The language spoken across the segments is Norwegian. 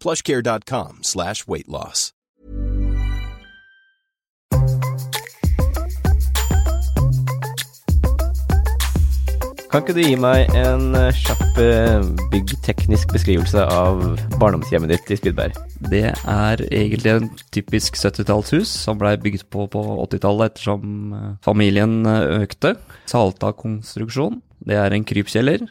plushcare.com slash weight loss. Kan ikke du gi meg en eh, kjapp eh, byggteknisk beskrivelse av barndomshjemmet ditt i Spydberg? Det er egentlig en typisk 70-tallshus som blei bygd på på 80-tallet ettersom eh, familien økte. Salta-konstruksjon. Det er en krypkjeller.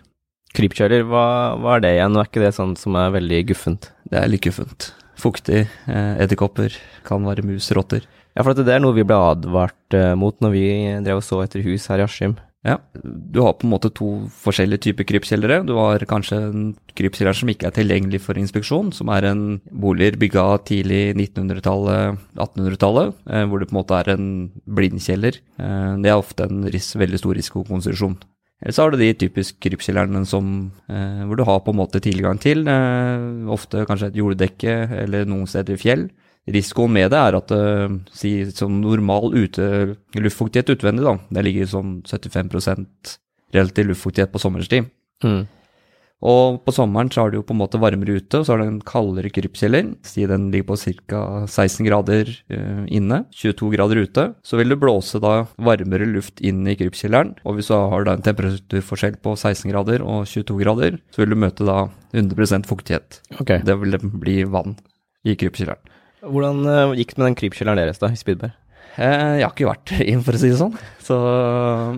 Krypkjeller, hva, hva er det igjen? Er ikke det sånn som er veldig guffent? Det er litt guffent. Fuktig. eh, Edderkopper. Kan være mus, rotter. Ja, for det er noe vi ble advart eh, mot når vi drev og så etter hus her i Askim. Ja, du har på en måte to forskjellige typer krypkjellere. Du har kanskje en krypkjeller som ikke er tilgjengelig for inspeksjon, som er en boliger bygga tidlig 1900-tallet, 1800-tallet, eh, hvor det på en måte er en blindkjeller. Det er ofte en veldig stor risikokonstruksjon. Eller så har du de typisk krypkjellerne som, eh, hvor du har på en måte tilgang til, eh, ofte kanskje et jorddekke eller noen steder i fjell. Risikoen med det er at eh, si sånn normal ute, luftfuktighet utvendig, da, det ligger sånn 75% relativ luftfuktighet på sommerstid. Mm. Og på sommeren så har du jo på en måte varmere ute, og så har du en kaldere krypkjeller. Si den ligger på ca. 16 grader eh, inne, 22 grader ute. Så vil det blåse da varmere luft inn i krypkjelleren. Og hvis du har da en temperaturforskjell på 16 grader og 22 grader, så vil du møte da 100% fuktighet. Okay. Det vil bli vann i krypkjelleren. Hvordan eh, gikk det med den krypkjelleren deres da, i Spydberg? Eh, jeg har ikke vært inn, for å si det sånn. Så,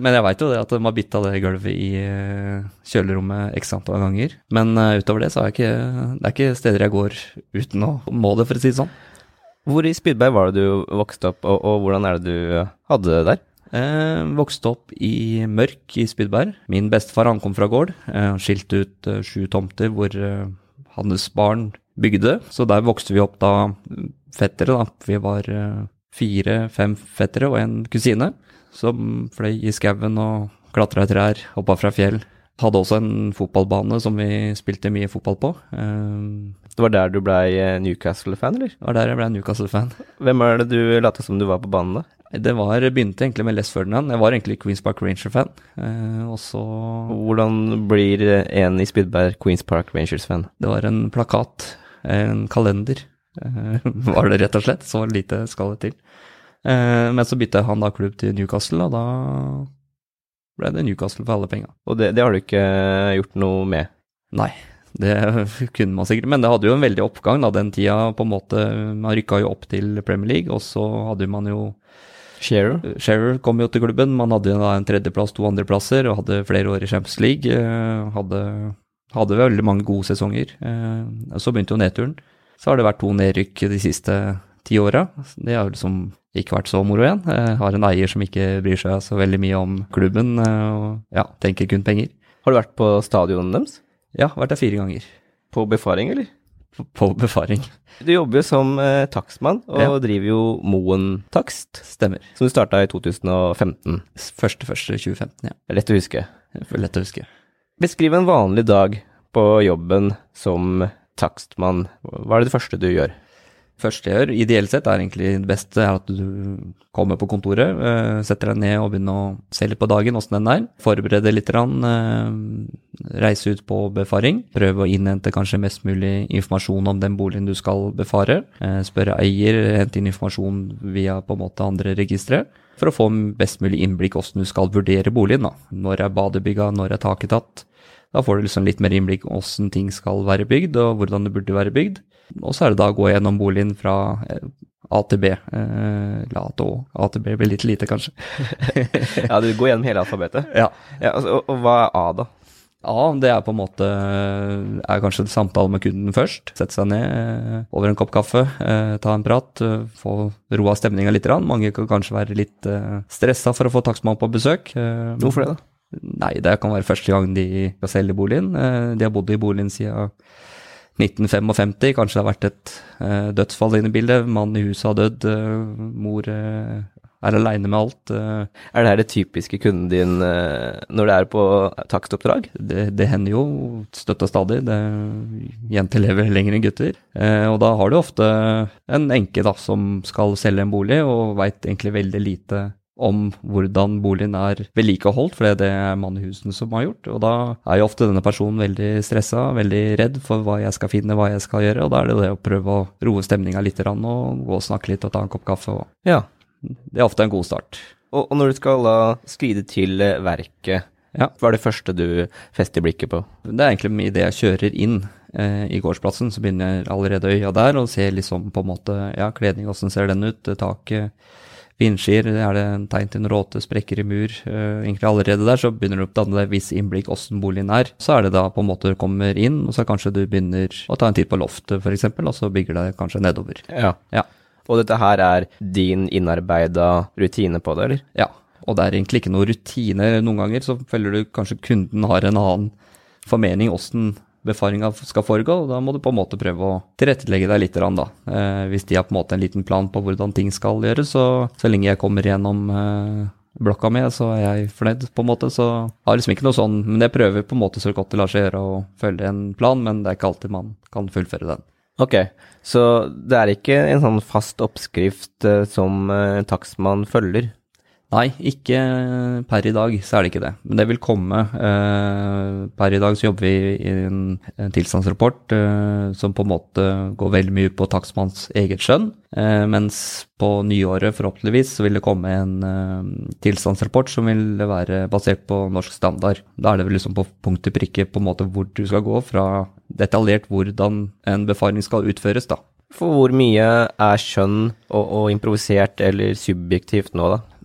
men jeg veit jo det at de har bytta det gulvet i eh, kjølerommet x antall ganger. Men eh, utover det så er ikke, det er ikke steder jeg går uten å må det, for å si det sånn. Hvor i Spydberg var det du vokste opp, og, og hvordan er det du hadde det der? Eh, vokste opp i Mørk i Spydberg. Min bestefar han kom fra gård. Eh, skilte ut eh, sju tomter hvor eh, hans barn bygde. Så der vokste vi opp da fettere, da. Vi var eh, fire-fem fettere og en kusine som fløy i skauen og klatra i trær, hoppa fra fjell. Hadde også en fotballbane som vi spilte mye fotball på. Eh, Det var der du blei eh, Newcastle-fan, eller? Det var der jeg ble Newcastle-fan. Hvem er det du lot som du var på banen da? Det var, begynte egentlig med Les Ferdinand. Jeg var egentlig Queens Park Ranger-fan. Eh, og så Hvordan blir en i Spydberg Queens Park Rangers-fan? Det var en plakat, en kalender, var det rett og slett. Så lite skal det til. Eh, men så bytta han da klubb til Newcastle, og da ble det Newcastle for alle penga. Og det, det har du ikke gjort noe med? Nei, det kunne man sikkert. Men det hadde jo en veldig oppgang da, den tida. på en måte, Man rykka jo opp til Premier League, og så hadde man jo Shearer? Shearer kom jo til klubben. Man hadde da en tredjeplass, to andreplasser, og hadde flere år i Champions League. eh, Hadde, hadde veldig mange gode sesonger. eh, Så begynte jo nedturen. Så har det vært to nedrykk de siste ti åra. Det har liksom ikke vært så moro igjen. Jeg har en eier som ikke bryr seg så veldig mye om klubben, eh, og ja, tenker kun penger. Har du vært på stadionet deres? Ja, vært der fire ganger. På befaring, eller? På, på befaring. Du jobber jo som eh, takstmann, og Ja. driver jo Moen Takst, Stemmer. som du starta i 2015. Første, første 2015, ja. Det er lett å huske. Det er Lett å huske. Beskriv en vanlig dag på jobben som takstmann. Hva er det første du gjør? første jeg gjør, ideelt sett, er egentlig det beste er at du kommer på kontoret, eh, setter deg ned og begynner å se litt på dagen, åssen den er. Forberede litt, eh, reise ut på befaring. Prøve å innhente kanskje mest mulig informasjon om den boligen du skal befare. Eh, spørre eier, hente inn informasjon via på en måte andre registre. For å få best mulig innblikk åssen du skal vurdere boligen. da. Når er badebygga, når er taket tatt? Da får du liksom litt mer innblikk i åssen ting skal være bygd, og hvordan det burde være bygd. Og så er det da å gå gjennom boligen fra eh, A til B. Eh, la til Å. A til B blir litt lite, kanskje. ja, du går gjennom hele alfabetet? Ja. ja altså, og, og hva er A, da? A, det er på en måte er kanskje samtale med kunden først. Sette seg ned eh, over en kopp kaffe, ta en prat, få roa stemninga litt. Mange kan kanskje være litt stressa for å få takstmann på besøk. Hvorfor det, da? Nei, det kan være første gang de skal selge boligen. Eh, de har bodd i boligen siden 1955. Kanskje det har vært et eh, dødsfall inne i bildet. Mannen i huset har dødd. eh, mor er aleine med alt. Er det her det typiske kunden din når det er på takstoppdrag? det, det hender jo støtta stadig. Det, jenter lever lenger enn gutter. Og da har du ofte en enke da, som skal selge en bolig, og veit egentlig veldig lite om hvordan boligen er vedlikeholdt, for det er husen som har gjort. Og da er jo ofte denne personen veldig stressa, veldig redd for hva jeg skal finne, hva jeg skal gjøre. Og da er det det å prøve å roe stemninga litt og gå og snakke litt og ta en kopp kaffe. Og Ja. det er ofte en god start. Og, og når du skal da skride til verket, Ja. hva er det første du fester blikket på? Det er egentlig idet jeg kjører inn eh, i gårdsplassen, så begynner jeg allerede øya der og ser liksom på en måte Ja, kledning, åssen ser den ut? Taket, vindskier, er det en tegn til en råte, sprekker i mur? Eh, egentlig allerede der så begynner du å danne deg et visst innblikk åssen boligen er. Så er det da på en måte du kommer inn, og så kanskje du begynner å ta en titt på loftet f.eks., og så bygger det kanskje nedover. Ja. Ja. Og dette her er din innarbeida rutine på det, eller? Ja, og det er egentlig ikke noe rutine. Noen ganger så føler du kanskje kunden har en annen formening åssen befaringa skal foregå, og da må du på en måte prøve å tilrettelegge deg litt. Da. Eh, hvis de har på en måte en liten plan på hvordan ting skal gjøres, så, så lenge jeg kommer gjennom eh, blokka mi, så er jeg fornøyd, på en måte. Så har liksom ikke noe sånn Men jeg prøver på en måte så godt det lar seg gjøre å følge en plan, men det er ikke alltid man kan fullføre den. Ok, så det er ikke en sånn fast oppskrift eh, som en takstmann følger? Nei, ikke per i dag, så er det ikke det. Men det vil komme. Eh, per i dag så jobber vi i en, tilstandsrapport eh, som på en måte går veldig mye på takstmanns eget skjønn. Eh, mens på nyåret forhåpentligvis så vil det komme en tilstandsrapport som vil være basert på norsk standard. Da er det vel liksom på punkt til prikke på en måte hvor du skal gå fra detaljert hvordan en befaring skal utføres, da. For hvor mye er skjønn og, og improvisert eller subjektivt nå, da?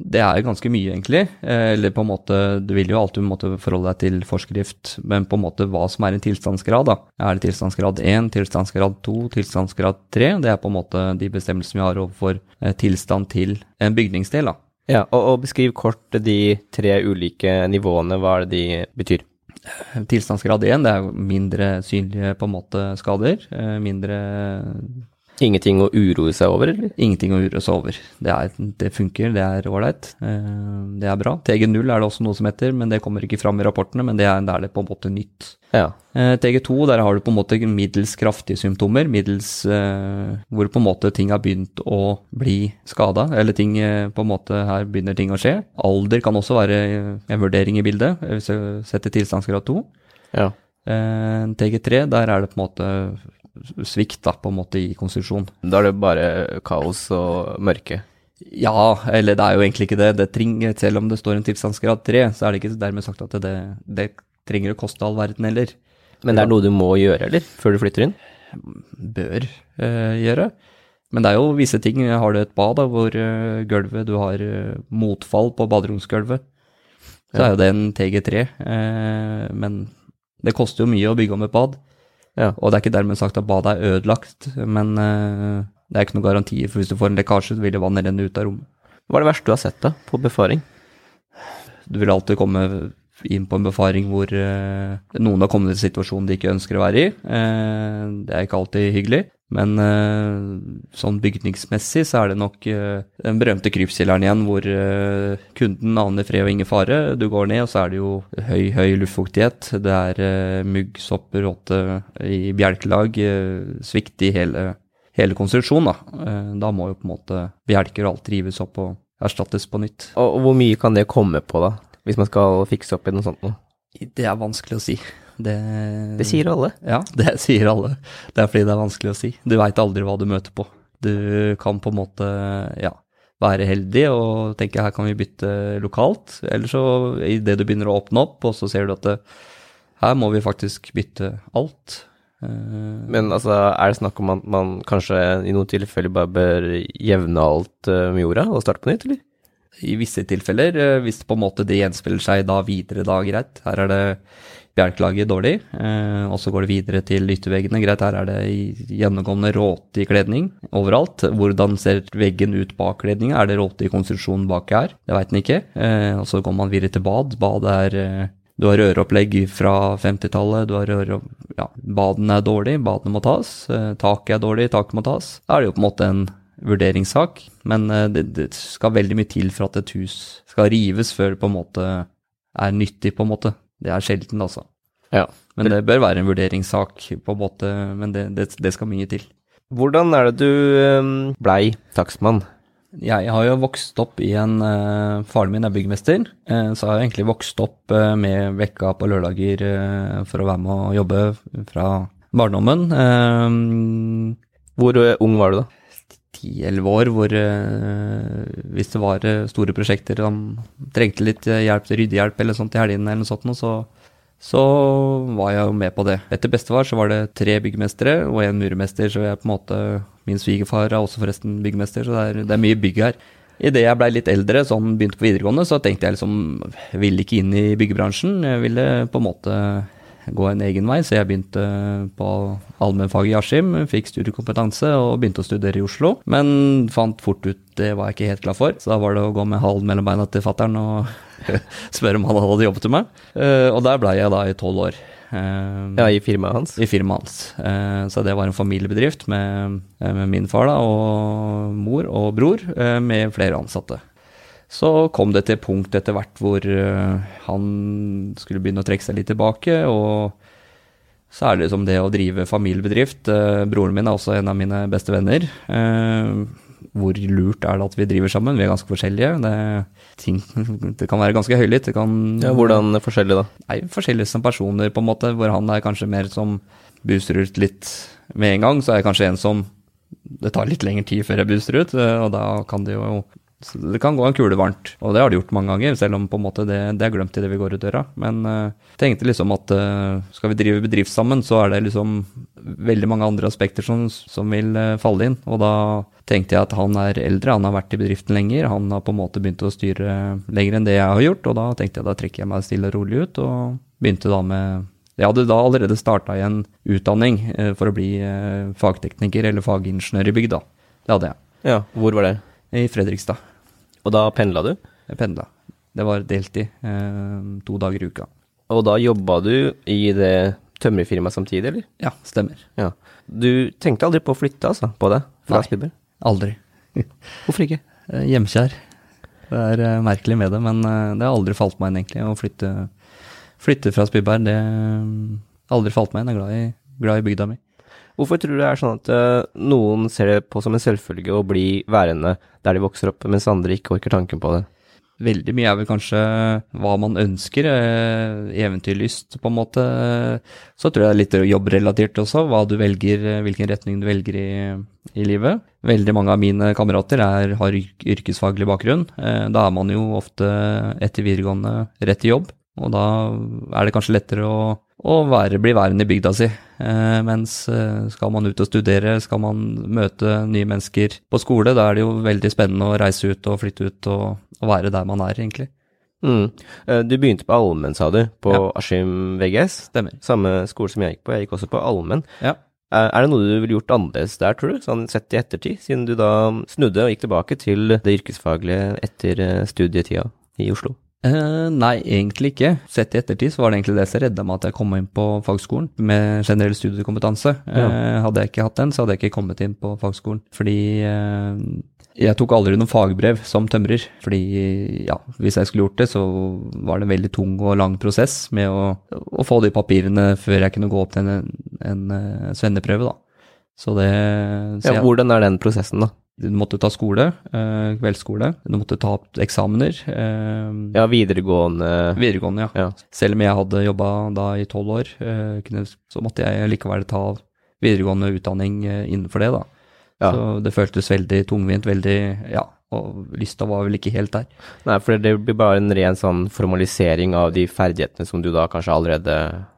Det er ganske mye, egentlig. Eh, Eller på en måte, Du vil jo alltid måtte forholde deg til forskrift, men på en måte hva som er en tilstandsgrad. da. Er det tilstandsgrad 1, tilstandsgrad 2, tilstandsgrad 3? Det er på en måte de bestemmelsene vi har overfor eh, tilstand til en bygningsdel. da. Ja, og, og beskriv kort de tre ulike nivåene, hva er det de betyr? Tilstandsgrad 1 det er jo mindre synlige på en måte skader. eh, Mindre Ingenting å uroe seg over, eller? Ingenting å uroe seg over. Det, er, det funker, det er ålreit. eh, Det er bra. TG0 er det også noe som heter, men det kommer ikke fram i rapportene. Men det er, det er det på en måte nytt. Ja. Eh, TG2, der har du på en måte middels kraftige symptomer, middels eh, hvor på en måte ting har begynt å bli skada, eller ting eh, på en måte her begynner ting å skje. Alder kan også være en vurdering i bildet, hvis jeg setter tilstandsgrad 2. ja. Eh, TG3, der er det på en måte svikt da, på en måte i konstitusjon. Da er det bare kaos og mørke. Ja, eller det er jo egentlig ikke det. det trenger, selv om det står en tilstandsgrad 3, så er det ikke dermed sagt at det, det trenger å koste all verden heller. Men det er noe du må gjøre, eller? Før du flytter inn? bør eh, gjøre. Men det er jo visse ting. Har du et bad da, hvor uh, gulvet Du har uh, motfall på baderomsgulvet, så er jo det en TG3. Uh, men det koster jo mye å bygge om et bad. Ja. Og det er ikke dermed sagt at badet er ødelagt, men uh, det er ikke noen garanti. For hvis du får en lekkasje, så vil det vannet renne ut av rommet. Hva er det verste du har sett da, på befaring? Du vil alltid komme inn på en befaring hvor eh, noen har kommet i en situasjon de ikke ønsker å være i. Eh, det er ikke alltid hyggelig. Men eh, sånn bygningsmessig så er det nok den berømte krypskjelleren igjen, hvor kunden aner fred og ingen fare. Du går ned, og så er det jo høy, høy luftfuktighet. Det er mugg, sopper, råte i bjelkelag. Svikt i hele, hele konstruksjonen, da. Da må jo på en måte bjelker og alt rives opp og erstattes på nytt. Og hvor mye kan det komme på, da? Hvis man skal fikse opp i noe sånt noe? Det er vanskelig å si. Det, Det sier alle. Ja, det sier alle. Det er fordi det er vanskelig å si. Du veit aldri hva du møter på. Du kan på en måte, ja, være heldig og tenke her kan vi bytte lokalt. Eller så idet du begynner å åpne opp, og så ser du at det, her må vi faktisk bytte alt. Eh, Men altså, er det snakk om at man kanskje i noen tilfeller bare bør jevne alt eh, med jorda og starte på nytt, eller? I visse tilfeller, hvis hvis på en måte det gjenspeiler seg da videre, da greit. Her er det bjelklaget dårlig, eh, og så går det videre til ytterveggene. Greit, her er det gjennomgående råte i kledning overalt. Hvordan ser veggen ut bak kledninga? Er det råte i konstruksjonen bak her? Det veit en ikke. Eh, og så går man videre til bad. Bad er eh, Du har røropplegg fra 50-tallet, du har røropp... Ja, badene er dårlig, badene må tas. Eh, taket er dårlig, taket må tas. Da er det jo på en måte en vurderingssak, men eh, det, det skal veldig mye til for at et hus skal rives før det på en måte er nyttig, på en måte. Det er sjelden, altså. Ja. Men det bør være en vurderingssak, på en måte, men det, det, det skal mye til. Hvordan er det du eh, blei takstmann? Jeg har jo vokst opp i en eh, Faren min er byggmester, så har jeg egentlig vokst opp med vekka på lørdager for å være med og jobbe fra barndommen. Hvor ung var du da? 10-11 år, hvor eh, hvis det var eh, store prosjekter som trengte litt eh, hjelp, ryddehjelp eller sånt i helgene eller noe sånt, så, så var jeg jo med på det. Etter bestefar så var det tre byggmestere og en murmester, så jeg på en måte Min svigerfar er også forresten byggmester, så det er, det er mye bygg her. Idet jeg blei litt eldre, sånn begynte på videregående, så tenkte jeg liksom Ville ikke inn i byggebransjen. Jeg ville på en måte gå en egen vei, så jeg begynte på allmennfag i Askim, fikk studiekompetanse og begynte å studere i Oslo. Men fant fort ut det var jeg ikke helt klar for, så da var det å gå med halen mellom beina til fattern og spørre om han hadde jobbet til meg. Eh, Og der blei jeg da i tolv år. Eh, Ja, i firmaet hans? i firmaet hans. Eh, Så det var en familiebedrift med, eh, med min far da, og mor og bror, eh, med flere ansatte. Så kom det til punkt etter hvert hvor eh, han skulle begynne å trekke seg litt tilbake, og så er det det å drive familiebedrift. Eh, Broren min er også en av mine beste venner. Eh, Hvor lurt er det at vi driver sammen? Vi er ganske forskjellige. Det, ting, det kan være ganske høylytt. Det kan Ja, hvordan forskjellig da? Nei, forskjellige som personer, på en måte, hvor han er kanskje mer som buser ut litt med en gang, så er jeg kanskje en som det tar litt lengre tid før jeg buser ut, og da kan det jo så det kan gå en kule varmt, og det har det gjort mange ganger, selv om på en måte det, det er glemt idet vi går ut døra. Men uh, tenkte liksom at uh, skal vi drive bedrift sammen, så er det liksom veldig mange andre aspekter som, som vil uh, falle inn. Og da tenkte jeg at han er eldre, han har vært i bedriften lenger, han har på en måte begynt å styre lenger enn det jeg har gjort, og da tenkte jeg da trekker jeg meg stille og rolig ut, og begynte da med jeg hadde da allerede starta i en utdanning eh, for å bli eh, fagtekniker eller fagingeniør i bygg, da. Det hadde jeg. Ja, hvor var det? I Fredrikstad. Og da pendla du? Jeg pendla. Det var deltid. Eh, to dager i uka. Og da jobba du i det tømrerfirmaet samtidig, eller? Ja, stemmer. Ja. Du tenkte aldri på å flytte, altså, på det? Fra Nei. Spidberg? Aldri. Hvorfor ikke? Eh, Hjemkjær. Det er eh, merkelig med det, men eh, det har aldri falt meg inn, egentlig, å flytte, flytte fra Spyberg. Det har aldri falt meg inn. Jeg er glad i, glad i bygda mi. Hvorfor tror du det er sånn at eh, noen ser det på som en selvfølge å bli værende der de vokser opp, mens andre ikke orker tanken på det? Veldig mye er vel kanskje hva man ønsker, eh, eventyrlyst på en måte. Så tror jeg det er litt jobbrelatert også, hva du velger, eh, hvilken retning du velger i, i livet. Veldig mange av mine kamerater er, har yrkesfaglig bakgrunn. Eh, Da er man jo ofte etter videregående rett i jobb, og da er det kanskje lettere å, å være, bli værende i bygda si. Eh, mens eh, skal man ut og studere, skal man møte nye mennesker på skole, da er det jo veldig spennende å reise ut og flytte ut og, og være der man er, egentlig. Mm. Eh, Du begynte på allmenn, sa du, på Ja. Askim VGS. Stemmer. Samme skole som jeg gikk på, jeg gikk også på allmenn. Ja. Er er det noe du ville gjort annerledes der, tror du, sånn sett i ettertid, siden du da snudde og gikk tilbake til det yrkesfaglige etter eh, studietida i Oslo? Eh, nei, egentlig ikke. Sett i ettertid så var det egentlig det som redda meg at jeg kom inn på fagskolen med generell studiekompetanse. Eh, hadde jeg ikke hatt den, så hadde jeg ikke kommet inn på fagskolen. Fordi eh, jeg tok aldri noen fagbrev som tømrer. Fordi ja, hvis jeg skulle gjort det, så var det en veldig tung og lang prosess med å, å få de papirene før jeg kunne gå opp til en, en en svenneprøve, da. Så det så Ja, ja. hvordan er den prosessen, da? Du måtte ta skole, eh, kveldsskole. Du måtte ta eksamener. Eh, Ja, videregående Videregående, ja. Ja. Selv om jeg hadde jobba da i tolv år, eh, så måtte jeg likevel ta videregående utdanning innenfor det, da. Ja. Så det føltes veldig tungvint, veldig Ja, og lysta var vel ikke helt der. Nei, for det blir bare en ren sånn formalisering av de ferdighetene som du da kanskje allerede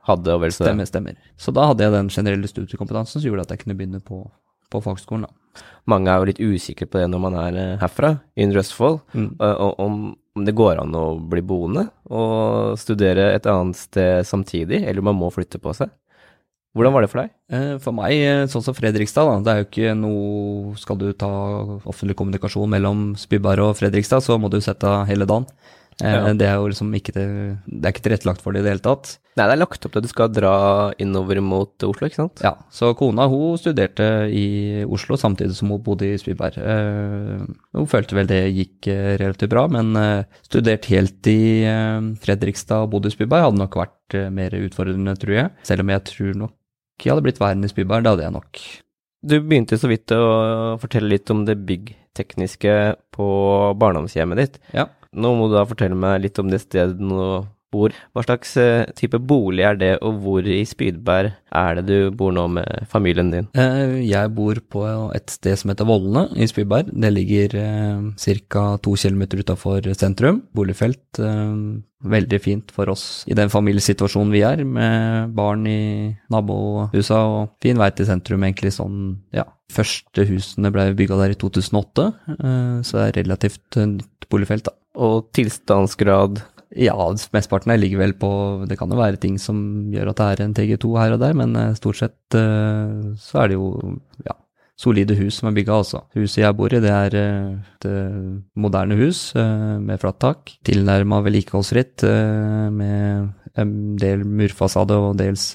hadde. og vel så Stemmer, stemmer. Så da hadde jeg den generelle studiekompetansen som gjorde at jeg kunne begynne på, på fagskolen, da. Mange er jo litt usikre på det når man er eh, herfra, in Indre Østfold, Mm. og om om det går an å bli boende og studere et annet sted samtidig, eller om man må flytte på seg. Hvordan var det for deg? Eh, For meg, eh, sånn som Fredrikstad, da, det er jo ikke noe Skal du ta offentlig kommunikasjon mellom Spybar og Fredrikstad, så må du sette hele dagen. Eh, Ja. Det er jo liksom ikke til, Det er ikke tilrettelagt for det i det hele tatt. Nei, det er lagt opp til at du skal dra innover mot Oslo, ikke sant? Ja, så kona hun studerte i Oslo samtidig som hun bodde i Spyberg. Eh, hun følte vel det gikk eh, relativt bra, men eh, studert helt i eh, Fredrikstad og bodde i Spyberg hadde nok vært eh, mer utfordrende, tror jeg. Selv om jeg tror nok jeg hadde blitt værende i Spyberg, det hadde jeg nok. Du begynte så vidt å fortelle litt om det byggtekniske på barndomshjemmet ditt. Ja. Nå må du da fortelle meg litt om det stedet du bor. Hva slags eh, type bolig er det, og hvor i Spydberg er det du bor nå med familien din? Eh, Jeg bor på et sted som heter Vollene i Spydberg. Det ligger eh, ca. to kilometer utafor sentrum. Boligfelt. Veldig fint for oss i den familiesituasjonen vi er, med barn i nabohusa og fin vei til sentrum, egentlig sånn, ja. Første husene ble bygga der i 2008, eh, så det er relativt nytt boligfelt, da. Og tilstandsgrad Ja, mesteparten her ligger vel på Det kan jo være ting som gjør at det er en TG2 her og der, men eh, stort sett eh, så er det jo ja, solide hus som er bygga, altså. Huset jeg bor i, det er eh, et moderne hus med flatt tak. Tilnærma vedlikeholdsfritt eh, med en del murfasade og dels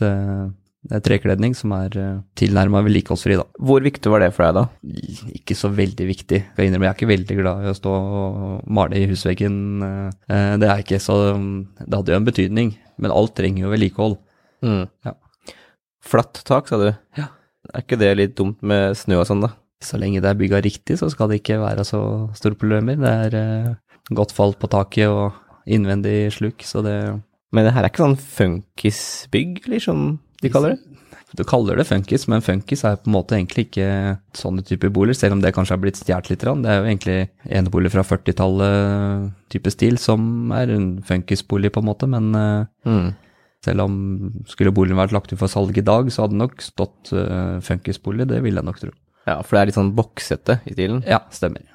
eh, trekledning som er uh, tilnærma vedlikeholdsfri, da. Hvor viktig var det for deg, da? Ikke så veldig viktig. Jeg innrømmer jeg er ikke veldig glad i å stå og male i husveggen. eh, Det er ikke, så det hadde jo en betydning. Men alt trenger jo vedlikehold. Mm. Ja. Flatt tak, sa du. Ja. Er ikke det litt dumt med snø og sånn, da? Så lenge det er bygga riktig, så skal det ikke være så store problemer. Det er eh, godt fall på taket og innvendig sluk, så det Men det her er ikke sånn funkisbygg, eller som de kaller det? Du kaller det funkis, men funkis er på en måte egentlig ikke sånne typer boliger, selv om det kanskje har blitt stjålet litt. Det er jo egentlig enebolig fra 40-tallet type stil som er en funkisbolig, på en måte, men eh, Mm. Selv om skulle boligen vært lagt ut for salg i dag, så hadde det nok stått uh, funkisbolig, det vil jeg nok tro. Ja, for det er litt sånn boksete i stilen. Ja, stemmer.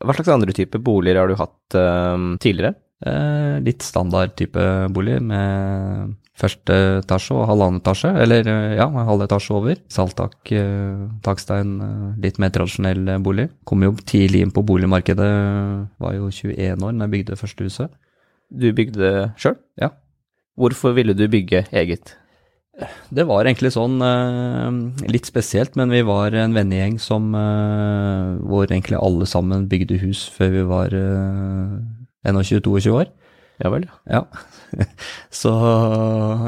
Hva slags andre typer boliger har du hatt uh, tidligere? Eh, litt standard type bolig med første etasje og halvannen etasje, eller eh, ja, halv etasje over. Saltak, eh, takstein, eh, litt mer tradisjonell bolig. Kom jo tidlig inn på boligmarkedet, var jo 21 år da jeg bygde første huset. Du bygde sjøl? Ja. Hvorfor ville du bygge eget? Det var egentlig sånn litt spesielt, men vi var en vennegjeng som hvor egentlig alle sammen bygde hus før vi var eh, 21-22 år. Ja vel. Ja. Så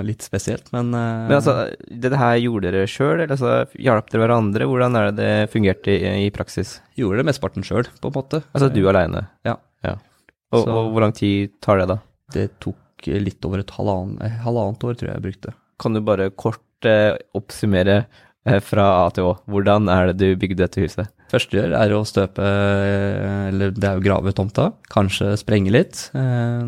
litt spesielt, men, eh, Men altså, dette her gjorde dere sjøl, eller altså, hjalp dere hverandre? Hvordan er det det fungerte i, i praksis? gjorde det mesteparten sjøl, på en måte. Altså du aleine? Ja. Og, Så- og hvor lang tid tar det da? Det tok litt over et halvann, eh, halvannet år, tror jeg jeg brukte. Kan du bare kort eh, oppsummere eh, fra A til Å? Hvordan er det du bygde dette huset? Første gjør er å støpe, eh, eller det er jo grave tomta, kanskje sprenge litt. Eh,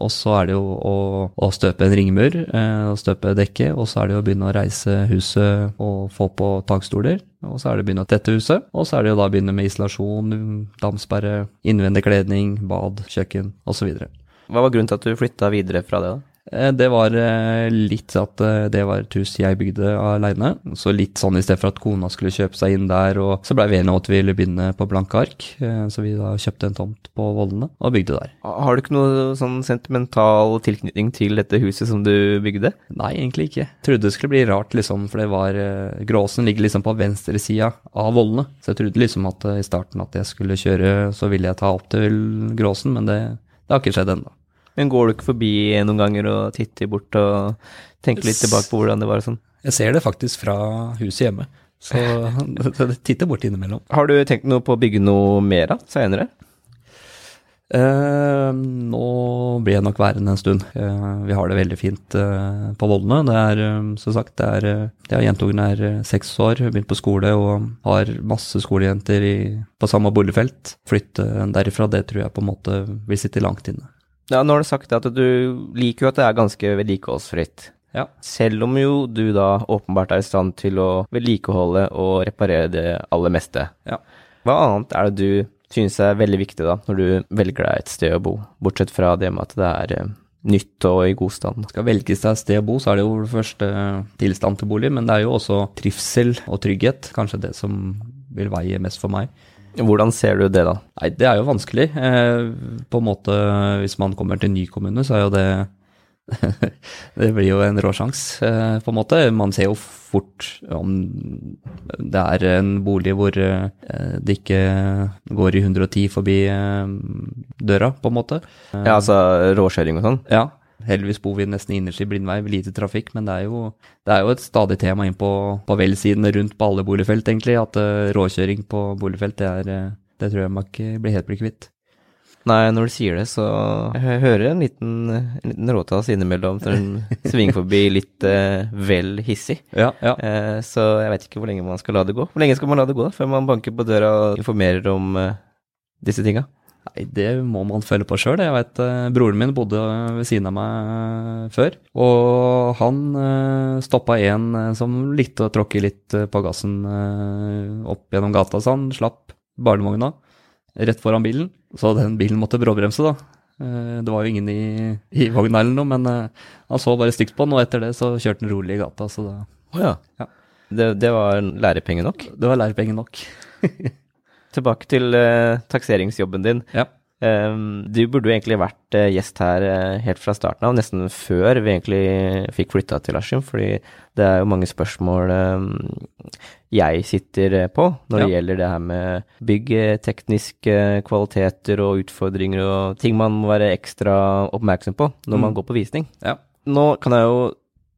og så er det jo å, å støpe en ringmur, eh, og støpe dekket, og så er det jo å begynne å reise huset og få på takstoler. Og så er det å begynne å tette huset, og så er det jo da å begynne med isolasjon, damsperre, innvendig kledning, bad, kjøkken osv. Hva var grunnen til at du flytta videre fra det, da? Eh, Det var eh, litt at eh, det var et hus jeg bygde aleine. Så litt sånn i stedet for at kona skulle kjøpe seg inn der, og så blei vi enige om at vi ville begynne på blanke ark. Så vi da kjøpte en tomt på Vollene og bygde der. Har du ikke noe sånn sentimental tilknytning til dette huset som du bygde? Nei, egentlig ikke. Trodde det skulle bli rart, liksom, for det var Gråsen ligger liksom på venstresida av Vollene. Så jeg trodde liksom at i starten at jeg skulle kjøre, så ville jeg ta opp til Gråsen, men det, det har ikke skjedd ennå. Men går du ikke forbi noen ganger og titter bort og tenker litt tilbake på hvordan det var og sånn? Jeg ser det faktisk fra huset hjemme. Så det titter bort innimellom. Har du tenkt noe på å bygge noe mer av senere? Eh, nå blir jeg nok værende en stund. Eh, vi har det veldig fint eh, på Vollene. Det er eh, som sagt, det er, eh, ja, jentungen er eh, seks år, begynt på skole og har masse skolejenter i, på samme boligfelt. Flytte derifra, det tror jeg på en måte vil sitte langt inne. Ja, nå har du sagt at du liker jo at det er ganske vedlikeholdsfritt. Ja. Selv om jo du da åpenbart er i stand til å vedlikeholde og reparere det aller meste. Ja. Hva annet er det du synes er veldig viktig da, når du velger deg et sted å bo, bortsett fra det med at det er eh, nytt og i god stand? Skal velges deg et sted å bo, så er det jo det første tilstand til bolig, men det er jo også trivsel og trygghet, kanskje det som vil veie mest for meg. Hvordan ser du det da? Nei, det er jo vanskelig. Eh, på en måte, hvis man kommer til ny kommune, så er jo det Det blir jo en råsjanse, eh, på en måte. Man ser jo fort om det er en bolig hvor eh, det ikke går i 110 forbi døra, på en måte. Ja, altså råkjøring og sånn? Ja. Heldigvis bor vi nesten innerst i blindvei, lite trafikk, men det er jo, det er jo et stadig tema inn på, på velsidene rundt på alle boligfelt, egentlig. At uh, råkjøring på boligfelt, det, er, uh, det tror jeg man ikke blir helt blir kvitt. Nei, når du sier det, så jeg hører en liten, en liten råtass innimellom når den svinger forbi litt uh, vel hissig. Ja, ja. Eh, så jeg vet ikke hvor lenge man skal la det gå. Hvor lenge skal man la det gå da, før man banker på døra og informerer om eh, disse tinga? Nei, det må man føle på sjøl. Jeg vet eh, broren min bodde ved siden av meg eh, før. Og han eh, stoppa en som likte å tråkke litt på gassen opp gjennom gata, så han slapp barnevogna rett foran bilen. Så den bilen måtte bråbremse, da. Det var jo ingen i, i vogna eller noe, men han så bare stygt på den, og etter det så kjørte han rolig i gata, så da oh, ja. Ja. Det, det var lærepenge nok. Det var lærepenge nok. Tilbake til uh, takseringsjobben din. Ja. Um, du burde jo egentlig vært uh, gjest her uh, helt fra starten av, nesten før vi egentlig fikk flytta til Askim, fordi det er jo mange spørsmål um, jeg sitter på når det Ja. gjelder det her med bygg, eh, tekniske kvaliteter og utfordringer og ting man må være ekstra oppmerksom på når Mm. man går på visning. Ja. Nå kan jeg jo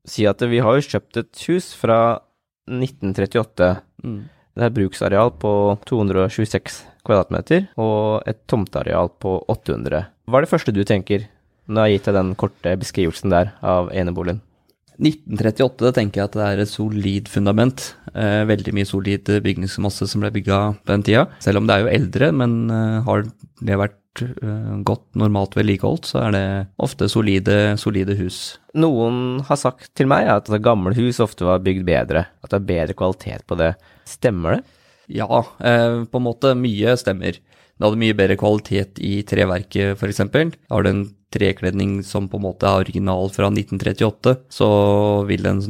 si at vi har jo kjøpt et hus fra 1938. Mm. Det er bruksareal på 226 kvadratmeter og et tomteareal på 800. Hva er det første du tenker når jeg har gitt deg den korte beskrivelsen der av eneboligen? 1938 det tenker jeg at det er et solid fundament. Eh, veldig mye solid bygningsmasse som ble bygga på den tida. Selv om det er jo eldre, men eh, har det vært godt normalt vedlikeholdt, så er det ofte solide, solide hus. Noen har sagt til meg at gamle hus ofte var bygd bedre, at det er bedre kvalitet på det. Stemmer det? Ja, eh, på en måte mye stemmer. Det hadde mye bedre kvalitet i treverket, f.eks. Har du en trekledning som på en måte er original fra 1938, så vil den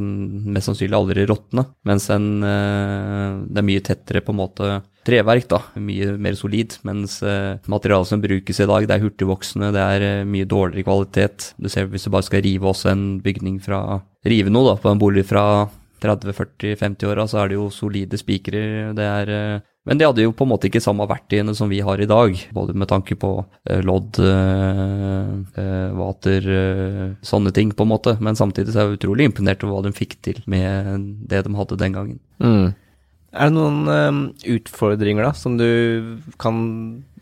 mest sannsynlig aldri råtne. Mens en, eh, det er mye tettere på en måte treverk, da. Mye mer solid. Mens eh, materialet som brukes i dag, det er hurtigvoksende, det er eh, mye dårligere kvalitet. Du ser hvis du bare skal rive også en bygning fra Rive noe, da, på en bolig fra 30-40-50-åra, så er det jo solide spikere. Det er eh, Men de hadde jo på en måte ikke samme verktøyene som vi har i dag. Både med tanke på lodd, vater, sånne ting, på en måte. Men samtidig så er jeg utrolig imponert over hva de fikk til med det de hadde den gangen. Er det noen um, utfordringer da, som du kan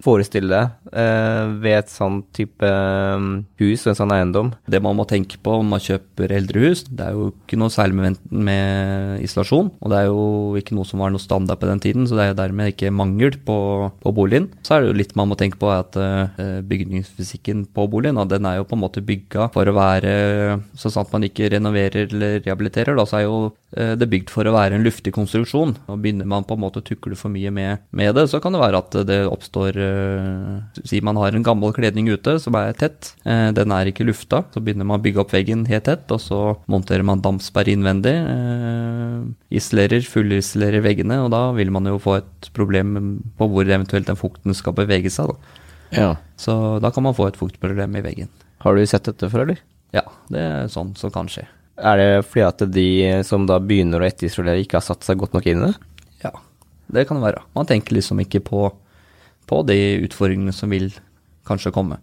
forestille deg uh, ved et sånn type um, hus og en sånn eiendom? Det man må tenke på om man kjøper eldre hus, det er jo ikke noe særlig med, med isolasjon. Og det er jo ikke noe som var noe standard på den tiden, så det er jo dermed ikke mangel på, på boligen. Så er det jo litt man må tenke på at uh, bygningsfysikken på boligen, da, den er jo på en måte bygga for å være sånn at man ikke renoverer eller rehabiliterer, da, så er jo eh, er bygd for å være en luftig konstruksjon. Og begynner man på en måte å tukle for mye med, med det, så kan det være at det oppstår uh, Si man har en gammel kledning ute som er tett, uh, den er ikke lufta. Så begynner man å bygge opp veggen helt tett, og så monterer man dampsperre innvendig. Uh, isolerer, fullisolerer veggene, og da vil man jo få et problem på hvor eventuelt den fukten skal bevege seg. Da. Ja. Så da kan man få et fuktproblem i veggen. Har du sett dette før, eller? Ja, det er sånn som kan skje. Er det fordi at de som da begynner å etterisolere, ikke har satt seg godt nok inn i det? Ja, det kan det være. Man tenker liksom ikke på, på de utfordringene som vil kanskje komme.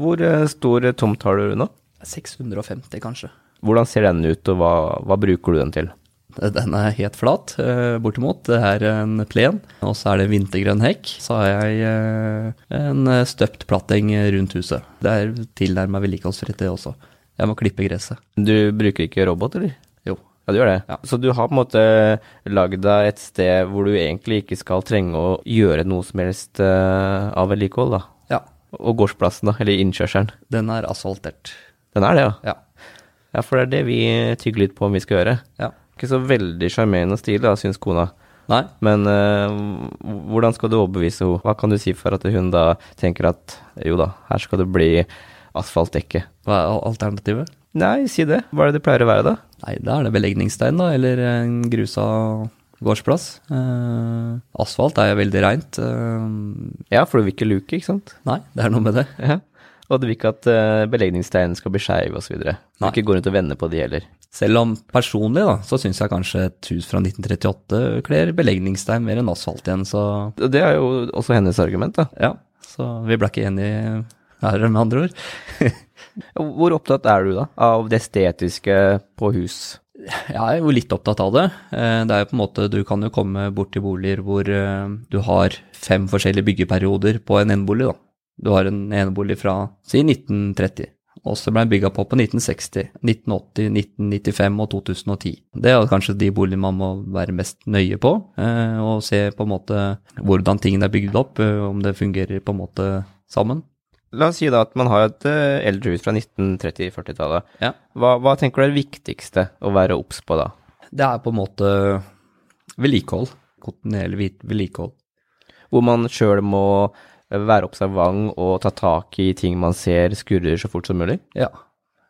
Hvor eh, stor tomt har du nå? 650 kanskje. Hvordan ser den ut, og hva, hva bruker du den til? Den er helt flat, eh, bortimot. Det er en plen, og så er det vintergrønn hekk. Så har jeg eh, en støpt platting rundt huset. Det er tilnærma vedlikeholdsfritt, det også. Jeg må klippe gresset. Du bruker ikke robot, eller? Jo. Ja, du gjør det. Ja. Så du har på en måte lagd deg et sted hvor du egentlig ikke skal trenge å gjøre noe som helst eh, av vedlikehold, da? Ja. Og gårdsplassen, da, eller innkjørselen. Den er asfaltert. Den er det, ja? Ja. Ja, for det er det vi tygger litt på om vi skal gjøre. Ja. Ikke så veldig sjarmerende stil, da, syns kona. Nei. Men uh, hvordan skal du overbevise henne? Hva kan du si for at hun da tenker at jo da, her skal det bli asfaltdekke? Hva er alternativet? Nei, si det. Hva er det det pleier å være, da? Nei, da er det belegningsstein, da, eller en grusa gårdsplass. Eh, asfalt er jo veldig reint. Eh, Ja, for du vil ikke luke, ikke sant? nei, det er noe med det. Ja. Og du vil ikke at uh, belegningssteinen skal bli skeiv osv. Du vil ikke gå rundt og vende på de heller. Selv om personlig, da, så syns jeg kanskje et hus fra 1938 kler belegningsstein mer enn asfalt igjen, så Det er jo også hennes argument, da. ja. Så vi ble ikke enige her, med andre ord. Hvor opptatt er du da av det estetiske på hus? Jeg er jo litt opptatt av det. Eh, Det er jo på en måte, Du kan jo komme bort til boliger hvor eh, du har fem forskjellige byggeperioder på en enebolig. da. Du har en enebolig fra si 1930, og så ble den bygga på på 1960, 1980, 1995 og 2010. Det er kanskje de boligene man må være mest nøye på, eh, og se på en måte hvordan tingene er bygd opp, om det fungerer på en måte sammen. La oss si da at man har et uh, eldre hus fra 1930-40-tallet. Ja. Hva, hva tenker du er det viktigste å være obs på da? Det er på en måte vedlikehold. Kontinuerlig vedlikehold. Hvor man sjøl må eh, være observant og ta tak i ting man ser skurrer så fort som mulig? Ja.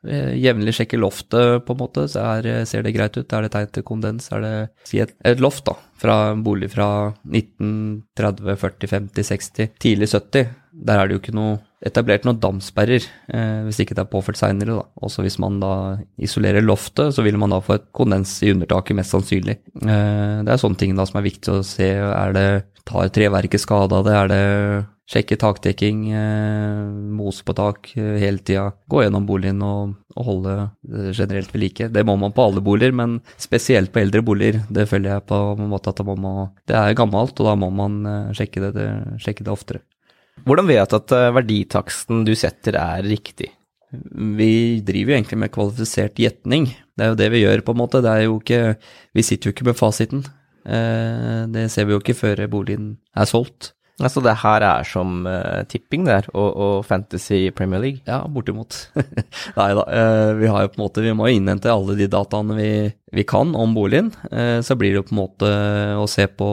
Eh, Jevnlig sjekke loftet, på en måte. Så er, ser det greit ut? Er det tegn til kondens? Er det si et, et loft, da, fra en bolig fra 1930, 40, 50, 60, tidlig 70. Der er det jo ikke noe etablert noen damsperrer, eh, hvis ikke det er påført seinere. Også hvis man da isolerer loftet, så vil man da få et kondens i undertaket, mest sannsynlig. Eh, det er sånne ting da som er viktig å se. Er det Tar treverket skade av det? Er det Sjekke takdekking, eh, mose på tak eh, hele tida. Gå gjennom boligen og, og holde generelt ved like. Det må man på alle boliger, men spesielt på eldre boliger. Det føler jeg på en måte at man må Det er gammelt, og da må man eh, sjekke det, det, sjekke det oftere. Hvordan vet du at eh, verditaksten du setter er riktig? Vi driver jo egentlig med kvalifisert gjetning. Det er jo det vi gjør, på en måte. Ikke Vi sitter jo ikke med fasiten. Eh, Det ser vi jo ikke før boligen er solgt. Altså det her er som uh, tipping der, og, og Fantasy Premier League. Ja, bortimot. Nei da. uh, Vi har jo på en måte, vi må innhente alle de dataene vi, vi kan om boligen. Uh, Så blir det jo på en måte å se på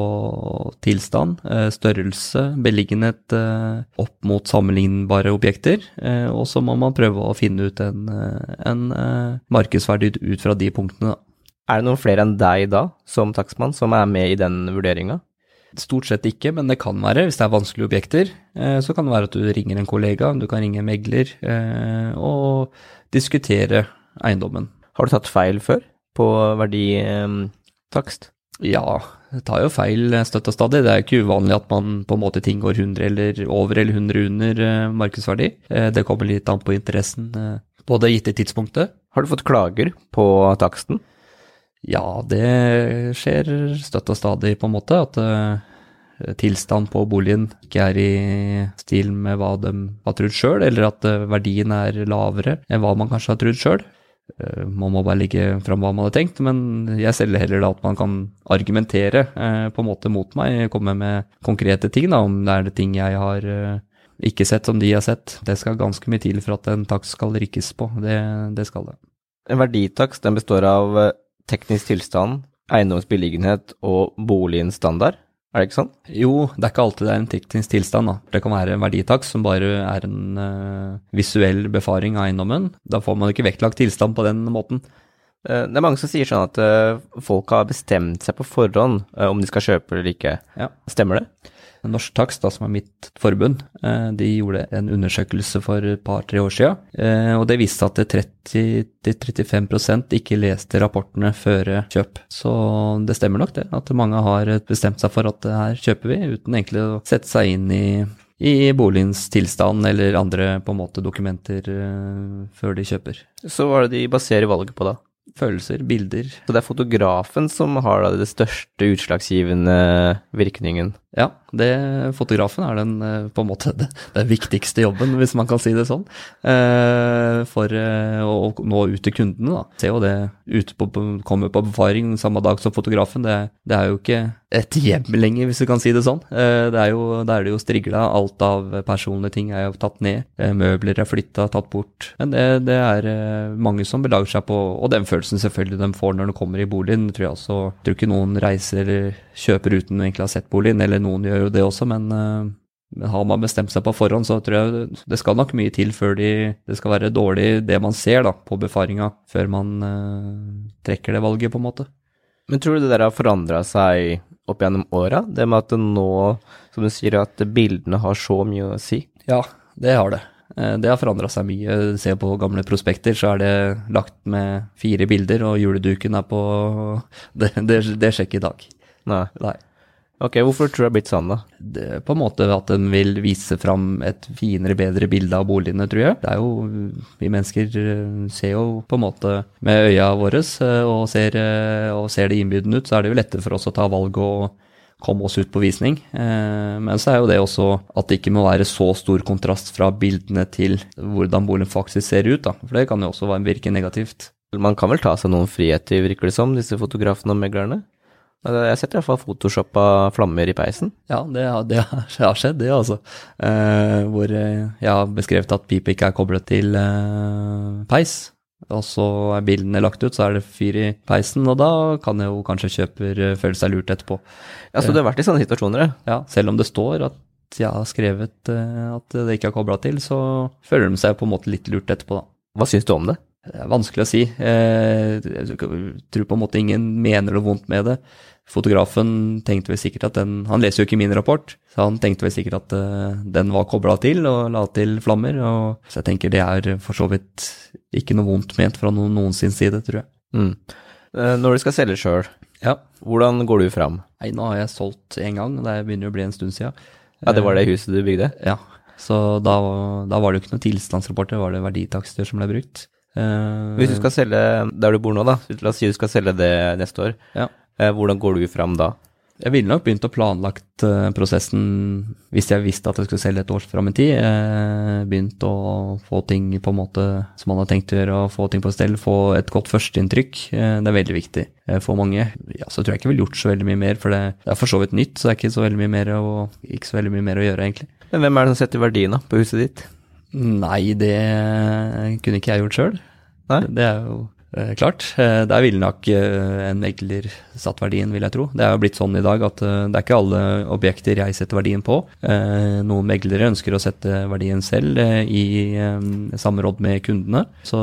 tilstand, eh, størrelse, beliggenhet eh, opp mot sammenlignbare objekter. eh, Og så må man prøve å finne ut en, eh, en eh, markedsverdi ut fra de punktene. da. Er det noen flere enn deg da, som takstmann, som er med i den vurderinga? Stort sett ikke, men det kan være. Hvis det er vanskelige objekter, eh, så kan det være at du ringer en kollega, du kan ringe en megler eh, og diskutere eiendommen. Har du tatt feil før på verditakst? Ja, det tar jo feil støtt og stadig. Det er ikke uvanlig at man på en måte ting går 100 eller over eller 100 under eh, markedsverdi. Eh, Det kommer litt an på interessen eh, på det gitte tidspunktet. Har du fått klager på taksten? Ja, det skjer støtt og stadig, på en måte. At uh, tilstand på boligen ikke er i stil med hva de har trodd sjøl, eller at uh, verdien er lavere enn hva man kanskje har trodd sjøl. Man må bare legge fram hva man hadde tenkt, men jeg selger heller da at man kan argumentere eh, på en måte mot meg, komme med konkrete ting, da, om det er det ting jeg har eh, ikke sett som de har sett. Det skal ganske mye til for at en takst skal rikkes på. Det, det skal det. En verditakst består av eh, teknisk tilstand, eiendomsbeliggenhet og boligens standard. Er det ikke sånn? Jo, det er ikke alltid det er en teknisk tilstand. da. Det kan være en verditakst som bare er en uh, visuell befaring av eiendommen. Da får man ikke vektlagt tilstand på den måten. Eh, Det er mange som sier sånn at eh, folk har bestemt seg på forhånd om de skal kjøpe eller ikke. Ja. Stemmer det? Norsk Takst, da, som er mitt forbund, eh, de gjorde en undersøkelse for et par-tre år siden, eh, og det viste at 30-35% ikke leste rapportene før kjøp. Så det stemmer nok det, at mange har bestemt seg for at det her kjøper vi, uten egentlig å sette seg inn i, i boligens tilstand eller andre på en måte dokumenter eh, før de kjøper. Så hva er det de baserer valget på da? følelser, bilder. Så det er fotografen som har da det største utslagsgivende virkningen? Ja, det, fotografen er den eh, på en måte den, viktigste jobben, hvis man kan si det sånn, eh, for eh, å nå ut til kundene. da. Se jo det ute på, kommer på befaring samme dag som fotografen. Det, det, er jo ikke et hjem lenger, hvis du kan si det sånn. Det er jo, Da er det jo strigla. Alt av personlige ting er jo tatt ned. Møbler er flytta, tatt bort. Men det, det er mange som belager seg på Og den følelsen selvfølgelig de får når de kommer i boligen, tror jeg også. Tror ikke noen reiser kjøper uten egentlig å ha sett boligen, eller noen gjør jo det også, men uh, har man bestemt seg på forhånd, så tror jeg det skal nok mye til før de, det skal være dårlig det man ser da, på befaringa, før man uh, trekker det valget, på en måte. Men tror du det der har forandra seg opp gjennom åra? Det med at det nå, som du sier, at bildene har så mye å si? Ja, det har det. Eh, det har forandra seg mye. Se på gamle prospekter, så er det lagt med fire bilder, og juleduken er på Det, det, det skjer ikke i dag. Nei. Nei. Ok, Hvorfor tror du det har blitt sånn, da? Det på en måte at den vil vise fram et finere, bedre bilde av boligene, tror jeg. Det er jo, Vi mennesker eh, ser jo på en måte med øya våre eh, og ser, eh, og ser det innbydende ut, så er det jo lettere for oss å ta valg og komme oss ut på visning. Men så er jo det også at det ikke må være så stor kontrast fra bildene til hvordan boligen faktisk ser ut, da. For det kan jo også virke negativt. Man kan vel ta seg noen friheter, virker det som, disse fotografene og meglerne? Jeg setter i hvert fall photoshoppa flammer i peisen. Ja, det, det har skjedd, det, altså. Eh, hvor eh, jeg har beskrevet at pipa ikke er koblet til eh, peis. Og så er bildene lagt ut, så er det fyr i peisen, og da kan jo kanskje kjøper eh, føle seg lurt etterpå. Ja, Så du har vært i sånne situasjoner, ja? Ja, selv om det står at jeg har skrevet eh, at det ikke er kobla til, så føler de seg på en måte litt lurt etterpå, da. Hva syns du om det? Det er vanskelig å si. Eh, jeg tror på en måte ingen mener noe vondt med det. Fotografen tenkte vel sikkert at den Han leser jo ikke min rapport, så han tenkte vel sikkert at uh, den var kobla til og la til flammer. Og, så jeg tenker det er for så vidt ikke noe vondt ment fra noen, noen sin side, tror jeg. Mm. Uh, når du skal selge sjøl, ja. hvordan går du fram? Nei, nå har jeg solgt én gang, det begynner å bli en stund siden. Ja, Det var det huset du bygde? Ja. Så da, da var det jo ikke noen tilstandsrapporter, det var det verditakster som ble brukt. Uh, Hvis du skal selge der du bor nå, da, la oss si du skal selge det neste år. Ja. Eh, hvordan går du fram da? Jeg ville nok begynt å planlagt uh, prosessen hvis jeg visste at jeg skulle selge et år fram i tid. Begynt å få ting på en måte som man har tenkt å gjøre, få ting på stell. Få et godt førsteinntrykk. Det er veldig viktig for mange. Ja, så tror jeg ikke jeg ville gjort så veldig mye mer, for det, det er for så vidt nytt, så det er ikke så veldig mye mer å, ikke så veldig mye mer å gjøre, egentlig. Men hvem er det som setter verdien da, på huset ditt? Nei, det kunne ikke jeg gjort sjøl. Det er jo Eh, klart. Eh, der ville nok eh, en megler satt verdien, vil jeg tro. Det er jo blitt sånn i dag at det er ikke alle objekter jeg setter verdien på. noen meglere ønsker å sette verdien selv i samråd med kundene. Så,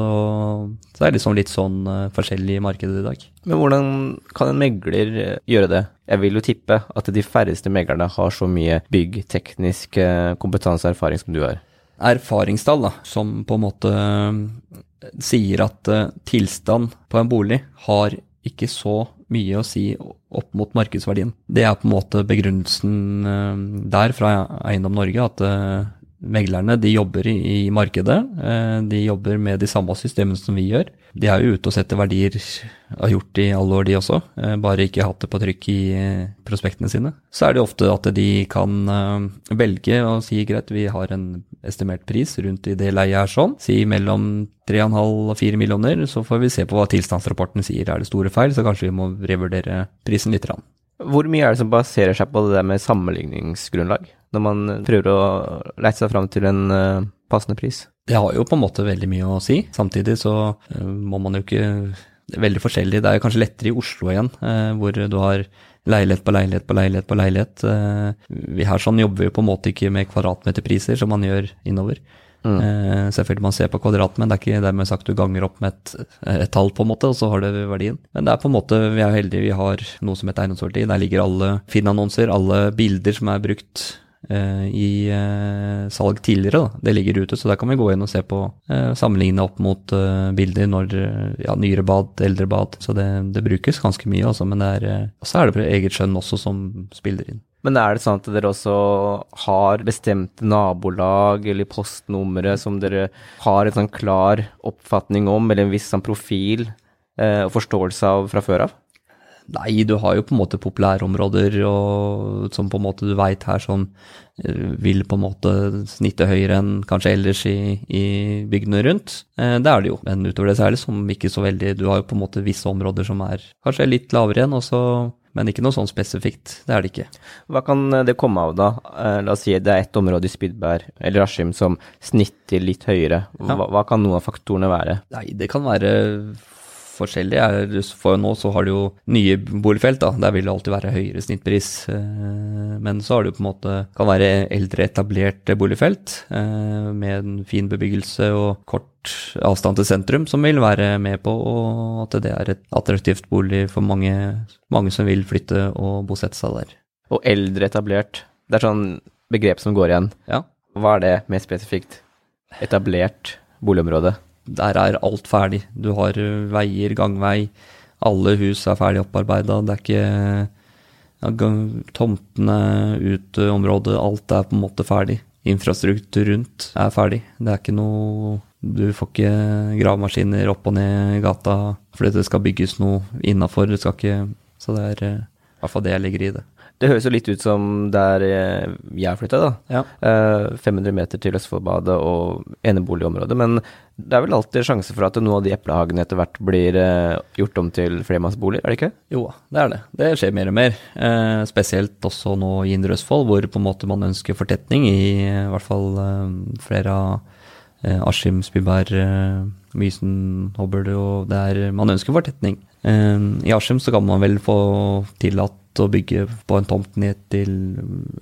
så det er liksom litt sånn forskjellig i markedet i dag. Men hvordan kan en megler gjøre det? Jeg vil jo tippe at de færreste meglerne har så mye byggteknisk kompetanse og erfaring som du har. Erfaringstall, da, som på en måte sier at uh, tilstand på en bolig har ikke så mye å si opp mot markedsverdien. Det er på en måte begrunnelsen uh, der fra Eiendom Norge, at meglerne de jobber i, markedet. de jobber med de samme systemene som vi gjør. De er jo ute og setter verdier, har gjort det i alle år de også, bare ikke hatt det på trykk i prospektene sine. Så er det ofte at de kan velge å si greit, vi har en estimert pris rundt i det leiet er sånn. Si mellom 3,5 og 4 millioner, så får vi se på hva tilstandsrapporten sier. Er det store feil, så kanskje vi må revurdere prisen litt. Hvor mye er det som baserer seg på det der med sammenligningsgrunnlag, når man prøver å leite seg fram til en uh, passende pris? Det har jo på en måte veldig mye å si. Samtidig så uh, må man jo ikke Det er veldig forskjellig. Det er kanskje lettere i Oslo igjen, uh, hvor du har leilighet på leilighet på leilighet på leilighet. Vi her sånn jobber vi på en måte ikke med kvadratmeterpriser som man gjør innover. Mm. Eh, selvfølgelig man ser på kvadrat, men det er ikke dermed sagt du ganger opp med et, et, tall, på en måte, og så har du verdien. Men det er på en måte, vi er heldige, vi har noe som heter eiendomsverdi. Der ligger alle Finn-annonser, alle bilder som er brukt eh, i eh, salg tidligere. Da. Det ligger ute, så der kan vi gå inn og se på, eh, sammenligne opp mot eh, bilder når ja, nyere bad, eldre bad. Så det, det brukes ganske mye, altså. Men det er, så er det eget skjønn også som spiller inn. Men er det sånn at dere også har bestemte nabolag eller postnumre som dere har en sånn klar oppfatning om, eller en viss sånn profil eh, og forståelse av fra før av? Nei, du har jo på en måte populærområder og, som på en måte du veit her som eh, vil på en måte snitte høyere enn kanskje ellers i, i bygdene rundt. Eh, det er det jo, men utover det så er det som ikke så veldig Du har jo på en måte visse områder som er kanskje litt lavere igjen, og så men ikke noe sånn spesifikt. Det er det ikke. Hva kan det komme av, da? Eh, la oss si det er ett område i Spydberg eller Askim som snitter litt høyere. Hva, Ja. hva kan noen av faktorene være? Nei, det kan være forskjellig. For nå så har du jo nye boligfelt, da. Der vil det alltid være høyere snittpris. Eh, Men så har du på en måte Kan være eldre etablerte boligfelt eh, med en fin bebyggelse og kort avstand til sentrum, som vil være med på og at det er et attraktivt bolig for mange, mange som vil flytte og bosette seg der. Og eldre etablert. Det er sånn begrep som går igjen. Ja. Hva er det mer spesifikt? Etablert boligområde. Der er alt ferdig. Du har veier, gangvei. Alle hus er ferdig opparbeida. Det er ikke ja, Tomtene, uteområdet, alt er på en måte ferdig. Infrastruktur rundt er ferdig. Det er ikke noe Du får ikke gravemaskiner opp og ned i gata fordi det skal bygges noe innafor. Det skal ikke Så det er i hvert fall det jeg legger i det. Det høres jo litt ut som der eh, jeg flytta, da. Ja. Eh, 500 meter til Østfoldbadet og eneboligområdet. Men det er vel alltid sjanse for at noen av de eplehagene etter hvert blir eh, gjort om til flermannsboliger, er det ikke? Jo, det er det. Det skjer mer og mer. Eh, spesielt også nå i Indre Østfold, hvor på en måte man ønsker fortetning i, i hvert fall eh, flere av eh, Askim, Spyberg, eh, Mysen, Hobøl og det er Man ønsker fortetning. Eh, I Askim så kan man vel få tillatt å bygge på en tomt ned til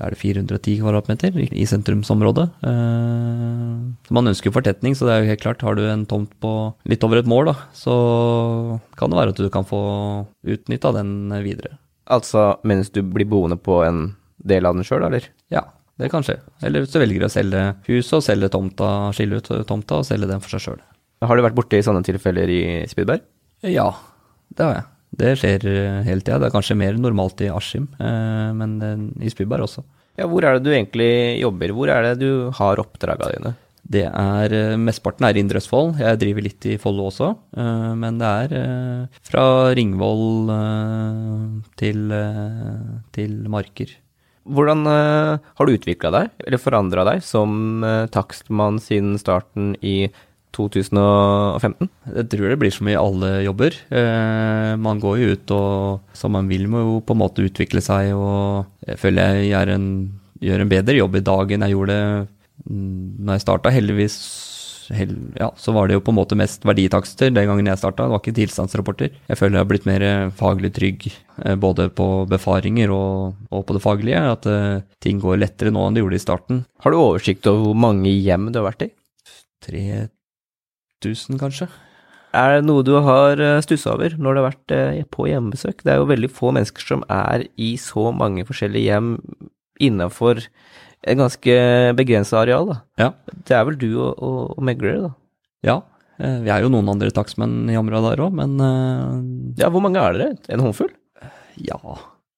er det 410 kvadratmeter i sentrumsområdet. Eh, man ønsker fortetning, så det er jo helt klart, har du en tomt på litt over et mål, da, så kan det være at du kan få utnytta den videre. Altså mens du blir boende på en del av den sjøl, eller? Ja, det kan skje. Eller du velger å selge huset og selge tomta, skille ut tomta og selge den for seg sjøl. Har du vært borti sånne tilfeller i Spydberg? Ja, det har jeg. Det skjer eh, hele tida. Det er kanskje mer normalt i Askim, eh, men eh, i Spyberg også. Ja, hvor er det du egentlig jobber? Hvor er det du har oppdraga dine? Det er Mesteparten er i Indre Østfold. Jeg driver litt i Follo også. Men det er fra Ringvoll til, til Marker. Hvordan har du utvikla deg, eller forandra deg, som takstmann siden starten i 2015? Jeg tror det blir som i alle jobber. Eh, man går jo ut og som man vil må jo på en måte utvikle seg, og jeg føler jeg gjør en, gjør en bedre jobb i dag enn jeg gjorde mm, når jeg starta. Heldigvis hel, ja, så var det jo på en måte mest verditakster den gangen jeg starta. Det var ikke tilstandsrapporter. Jeg føler jeg har blitt mer faglig trygg eh, både på befaringer og, og på det faglige. At eh, ting går lettere nå enn det gjorde i starten. Har du oversikt over hvor mange hjem du har vært i? 3000, kanskje? Er det noe du har stussa over når du har vært eh, på hjemmebesøk? Det er jo veldig få mennesker som er i så mange forskjellige hjem innafor et ganske begrensa areal, da. Ja. Det er vel du og, og, og meglere, da. Ja, eh, vi er jo noen andre takstmenn i området der òg, men eh, Ja, hvor mange er dere? En håndfull? ja.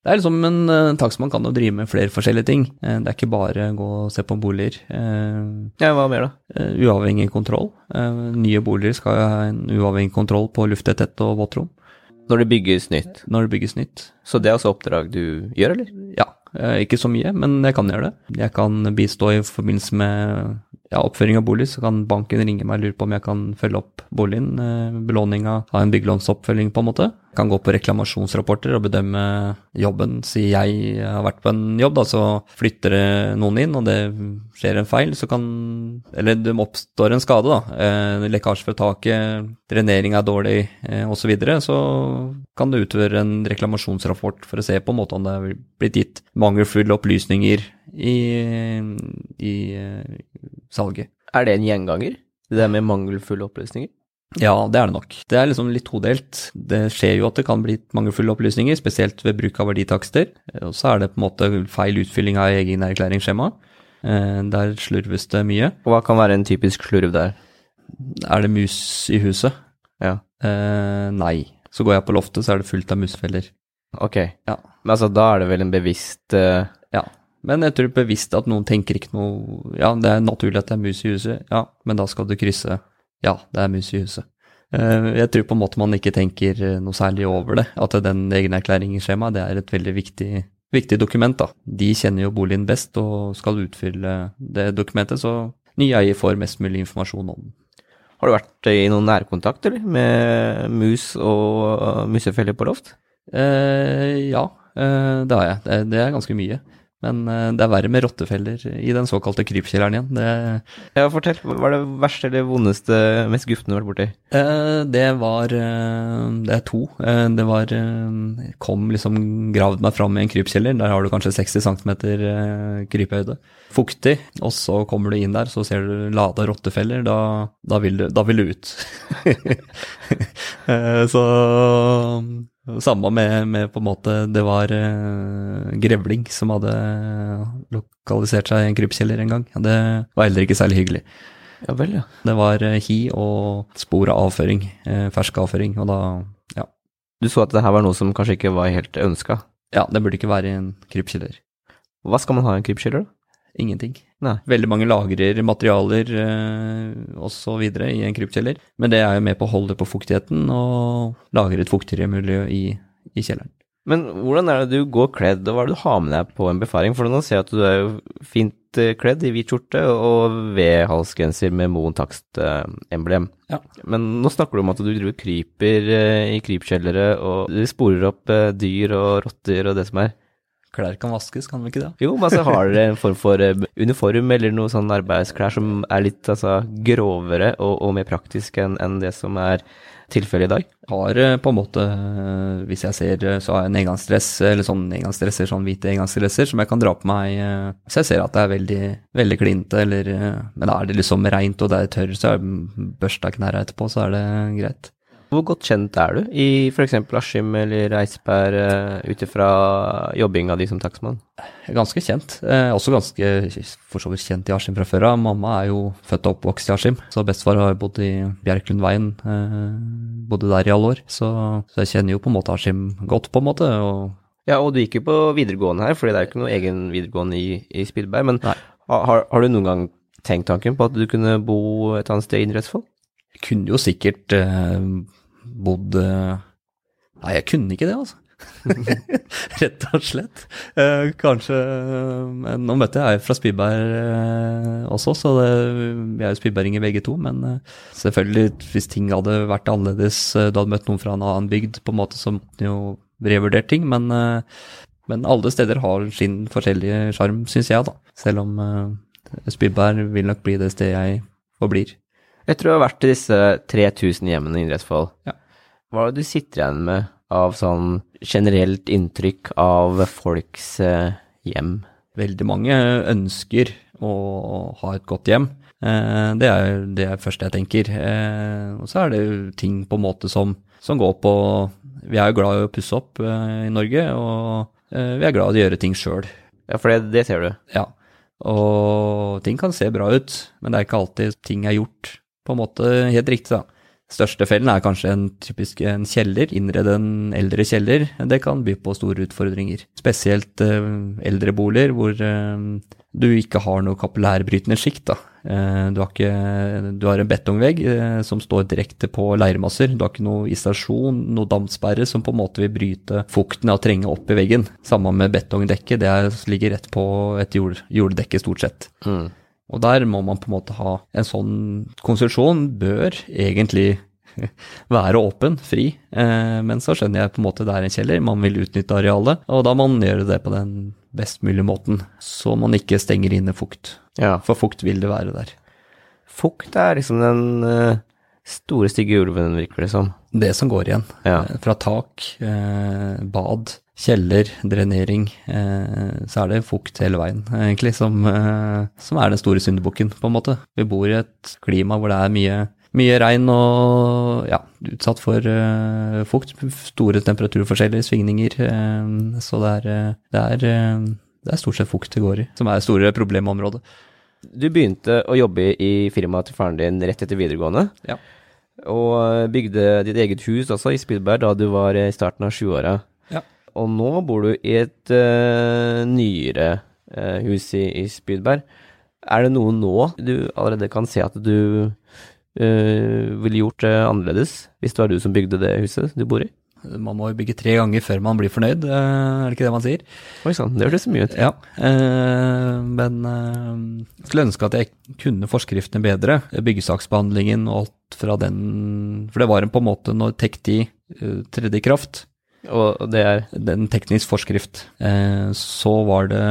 Det er liksom en uh, takstmann kan jo drive med flere forskjellige ting. Eh, det er ikke bare gå og se på boliger. Eh, Ja, hva mer, da? eh, uavhengig kontroll. Eh, nye boliger skal jo ha en uavhengig kontroll på lufttetthet og våtrom Når det bygges nytt. når det bygges nytt. Så det er altså oppdrag du gjør, eller? Ja, eh, ikke så mye, men jeg kan gjøre det. Jeg kan bistå i forbindelse med ja, oppføring av bolig, så kan banken ringe meg og lure på om jeg kan følge opp boligen. eh, Belåninga, ha en byggelånsoppfølging, på en måte. Jeg kan gå på reklamasjonsrapporter og bedømme jobben. Si jeg har vært på en jobb, da, så flytter det noen inn, og det skjer en feil, så kan Eller det oppstår en skade, da. Eh, lekkasje fra taket, drenering er dårlig, eh, osv. Så, videre, så kan du utføre en reklamasjonsrapport for å se på en måte om det er blitt gitt mangelfulle opplysninger i, i eh, salget. Er det en gjenganger? Det der med mangelfulle opplysninger? Ja, det er det nok. Det er liksom litt todelt. Det skjer jo at det kan bli mangelfulle opplysninger, spesielt ved bruk av verditakster. Og så er det på en måte feil utfylling av egen erklæringsskjema. Eh, Der slurves det mye. Og hva kan være en typisk slurv der? Er det mus i huset? Ja, Eh, nei. Så går jeg på loftet, så er det fullt av musfeller. ok. Ja. Men altså, da er det vel en bevisst eh. Men jeg tror bevisst at noen tenker ikke noe Ja, det er naturlig at det er mus i huset, ja, men da skal du krysse Ja, det er mus i huset. Eh, Jeg tror på en måte man ikke tenker eh, noe særlig over det. At den egenerklæringsskjemaet det er et veldig viktig, viktig dokument. da. De kjenner jo boligen best og skal utfylle det dokumentet, så ny eier får mest mulig informasjon om den. Har du vært i noen nærkontakt eller, med mus og musefeller på loft? Eh, ja, eh, det har jeg. Det er ganske mye. Men eh, det er verre med rottefeller i den såkalte krypkjelleren igjen. Det, Ja, fortell. Hva er det verste eller vondeste, mest guffende du har vært borti? Eh, det var eh, Det er to. Det var jeg Kom liksom Gravd meg fram i en krypkjeller. Der har du kanskje 60 cm krypehøyde. Fuktig. Og så kommer du inn der, så ser du lada rottefeller. Da, da, vil, du, da vil du ut. Så samme med, med på en måte Det var uh, grevling som hadde lokalisert seg i en krypkjeller en gang. Det var heller ikke særlig hyggelig. Ja vel, ja. Det var uh, hi og spor av avføring, Uh, fersk avføring, og da ja. Du så at det her var noe som kanskje ikke var helt ønska. ja, det burde ikke være i en krypkjeller. Hva skal man ha i en krypkjeller, da? Ingenting. Nei. Veldig mange lagrer materialer eh, osv. i en krypkjeller, men det er jo med på å holde på fuktigheten og lagre et fuktigere miljø i, i kjelleren. Men hvordan er det du går kledd, og hva er det du har med deg på en befaring? For nå ser jeg at du er jo fint eh, kledd i hvit skjorte og V-halsgenser med Moen Takst-emblem. Ja. Men nå snakker du om at du driver kryper eh, i krypkjellere, og du sporer opp eh, dyr og rotter og det som er. Klær kan vaskes, kan vi ikke det? Jo, men altså har dere en form for eh, uniform eller noe sånn arbeidsklær som er litt altså, grovere og, og mer praktisk enn en det som er tilfellet i dag? Har eh, på en måte, eh, hvis jeg ser, så har jeg en engangsdress, eller sånn engangsdresser, sånn hvite engangsdresser, som jeg kan dra på meg hvis jeg ser at det er veldig, veldig klinte, eller Men er det liksom reint og det er tørr, så er børsta knærne etterpå, så er det greit. Hvor godt kjent er du i f.eks. Askim eller Eidsberg uh, ut ifra jobbinga di som takstmann? Ganske kjent. Eh, også ganske for så vidt kjent i Askim fra før av. Mamma er jo født og oppvokst i Askim, så bestefar har bodd i Bjerklundveien. Eh, bodde der i alle år, så, så jeg kjenner jo på en måte Askim godt, på en måte. og Ja, og du gikk jo på videregående her, fordi det er jo ikke noe egen videregående i, i Spilberg. Men har, har du noen gang tenkt tanken på at du kunne bo et annet sted i Indre Østfold? Jeg kunne jo sikkert eh, bodd eh, Nei, jeg kunne ikke det, altså. Rett og slett. Eh, kanskje men Nå møtte jeg ei fra Spyberg eh, også, så det, vi er jo spyberginger begge to. Men eh, selvfølgelig, hvis ting hadde vært annerledes, eh, du hadde møtt noen fra en annen bygd, på en måte så måtte du jo revurdert ting. Men, eh, men alle steder har sin forskjellige sjarm, syns jeg, da. Selv om eh, Spyberg vil nok bli det stedet jeg forblir. Etter å ha vært i disse 3000 hjemmene i Indre Østfold, Ja. hva er det du sitter igjen med av sånn generelt inntrykk av folks eh, hjem? Veldig mange ønsker å ha et godt hjem. Eh, det er det første jeg tenker. Eh, og så er det ting på en måte som, som går på Vi er jo glad i å pusse opp i Norge, og vi er glad i å gjøre ting sjøl. Ja, for det, det ser du. Ja. Og ting kan se bra ut, men det er ikke alltid ting er gjort på en måte helt riktig, da. Største fellen er kanskje en typisk en kjeller, innrede en eldre kjeller. Det kan by på store utfordringer. Spesielt eh, eldre boliger hvor eh, du ikke har noe kapillærbrytende sjikt. Eh, du, har ikke, du har en betongvegg eh, som står direkte på leirmasser. Du har ikke noe isolasjon, noe dampsperre som på en måte vil bryte fukten av trenge opp i veggen. Samme med betongdekket, det er, ligger rett på et jord, jorddekke stort sett. Mm. Og der må man på en måte ha en sånn konstruksjon bør egentlig være åpen, fri, eh, men så skjønner jeg på en måte det er en kjeller, man vil utnytte arealet, og da må man gjøre det på den best mulige måten, så man ikke stenger inne fukt. Ja. For fukt vil det være der. Fukt er liksom den eh, store, stygge ulven, virker det som. Det som går igjen. Ja. Eh, Fra tak, bad, kjeller, drenering, eh, så er det fukt hele veien, egentlig, som, eh, som er den store syndebukken, på en måte. Vi bor i et klima hvor det er mye, mye regn og ja, utsatt for eh, fukt. Store temperaturforskjeller, svingninger. så det er, det, er, det er stort sett fukt det går i, som er det store problemområdet. Du begynte å jobbe i firmaet til faren din rett etter videregående, Ja. og bygde ditt eget hus også i Spydberg da du var i starten av 20-åra. Og nå bor du i et uh, nyere uh, hus i, i Spydberg. Er det noe nå du allerede kan se at du uh, ville gjort det annerledes hvis det var du som bygde det huset du bor i? Man må jo bygge tre ganger før man blir fornøyd, eh, er det ikke det man sier? Oi sann, det hørtes mye ut. Ja, eh, men jeg skulle ønske at jeg kunne forskriftene bedre. Byggesaksbehandlingen og alt fra den For det var en på en måte når TEK10 uh, tredde i kraft, og det er En teknisk forskrift. Eh, så var det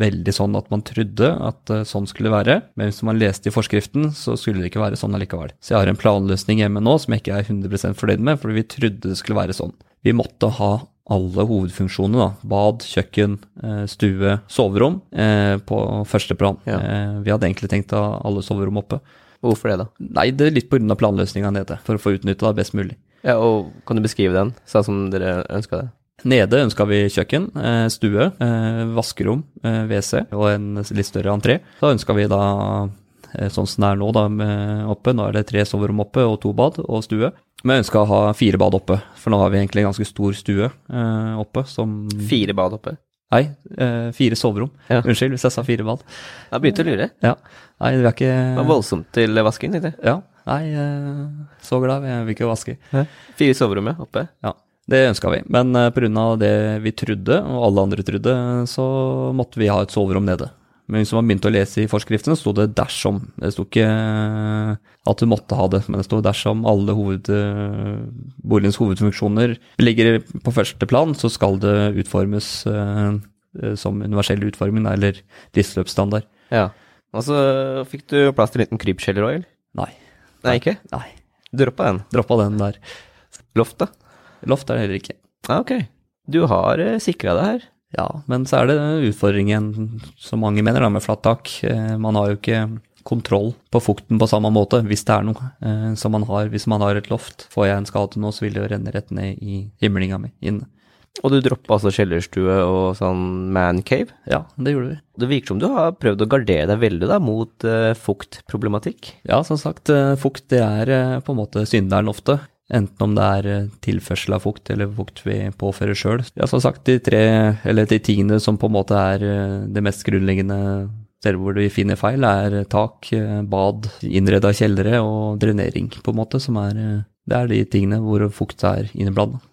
veldig sånn at man trodde at eh, sånn skulle være, men hvis man leste i forskriften, så skulle det ikke være sånn allikevel. Så jeg har en planløsning hjemme nå som jeg ikke er 100% fornøyd med, fordi vi trodde det skulle være sånn. Vi måtte ha alle hovedfunksjonene, da. Bad, kjøkken, eh, stue, soverom på første plan. Ja. Vi hadde egentlig tenkt å ha alle soverom oppe. Hvorfor det, da? Nei, det er litt pga. planløsninga nede, for å få utnytta det best mulig. Ja, og Kan du beskrive den, sånn som dere ønska det? Nede ønska vi kjøkken, eh, stue, eh, vaskerom, eh, WC og en litt større entré. Da ønska vi da sånn som det er nå, da, oppe. Nå er det tre soverom oppe og to bad og stue. Men jeg ønska å ha fire bad oppe, for nå har vi egentlig en ganske stor stue oppe som Fire bad oppe? Nei, fire soverom. Ja. Unnskyld hvis jeg sa fire bad. Jeg begynte å lure. Ja. Nei, det er ikke Det var voldsomt til vasking, tenkte jeg. Ja. Nei, eh, så glad. Jeg vil ikke vaske. Fire soverom oppe? Ja. Det ønska vi, men uh, pga. det vi trodde, og alle andre trodde, så måtte vi ha et soverom nede. Men hvis man begynte å lese i forskriften, sto det 'dersom'. Det sto ikke uh, at du måtte ha det, men det sto 'dersom alle hoved, boligens hovedfunksjoner ligger på første plan', så skal det utformes som universell utforming, eller livsløpsstandard. Ja. Og så fikk du plass til en liten krypskjeller òg, eller? Nei. Nei, ikke? Nei. Droppa den? Droppa den der. Loft, da? Loft er det heller ikke. Ah, ok. Du har eh, sikra det her? Ja, men så er det utfordringen, som mange mener, da, med flatt tak. Eh, man har jo ikke kontroll på fukten på samme måte, hvis det er noe eh, som man har. Hvis man har et loft, får jeg en skade nå, så vil det jo renne rett ned i himlinga mi inne. Og du droppa altså kjellerstue og sånn mancave? Ja, det gjorde vi. Det virker som du har prøvd å gardere deg veldig da mot uh, fuktproblematikk? Ja, som sagt, uh, fukt det er uh, på en måte synderen ofte. Enten om det er tilførsel av fukt eller fukt vi påfører sjøl. Ja, som sagt, de tre, eller de tingene som på en måte er det mest grunnleggende steder hvor vi finner feil, er tak, bad, innreda kjellere og drenering, på en måte, som er Det er de tingene hvor fukt er inneblanda.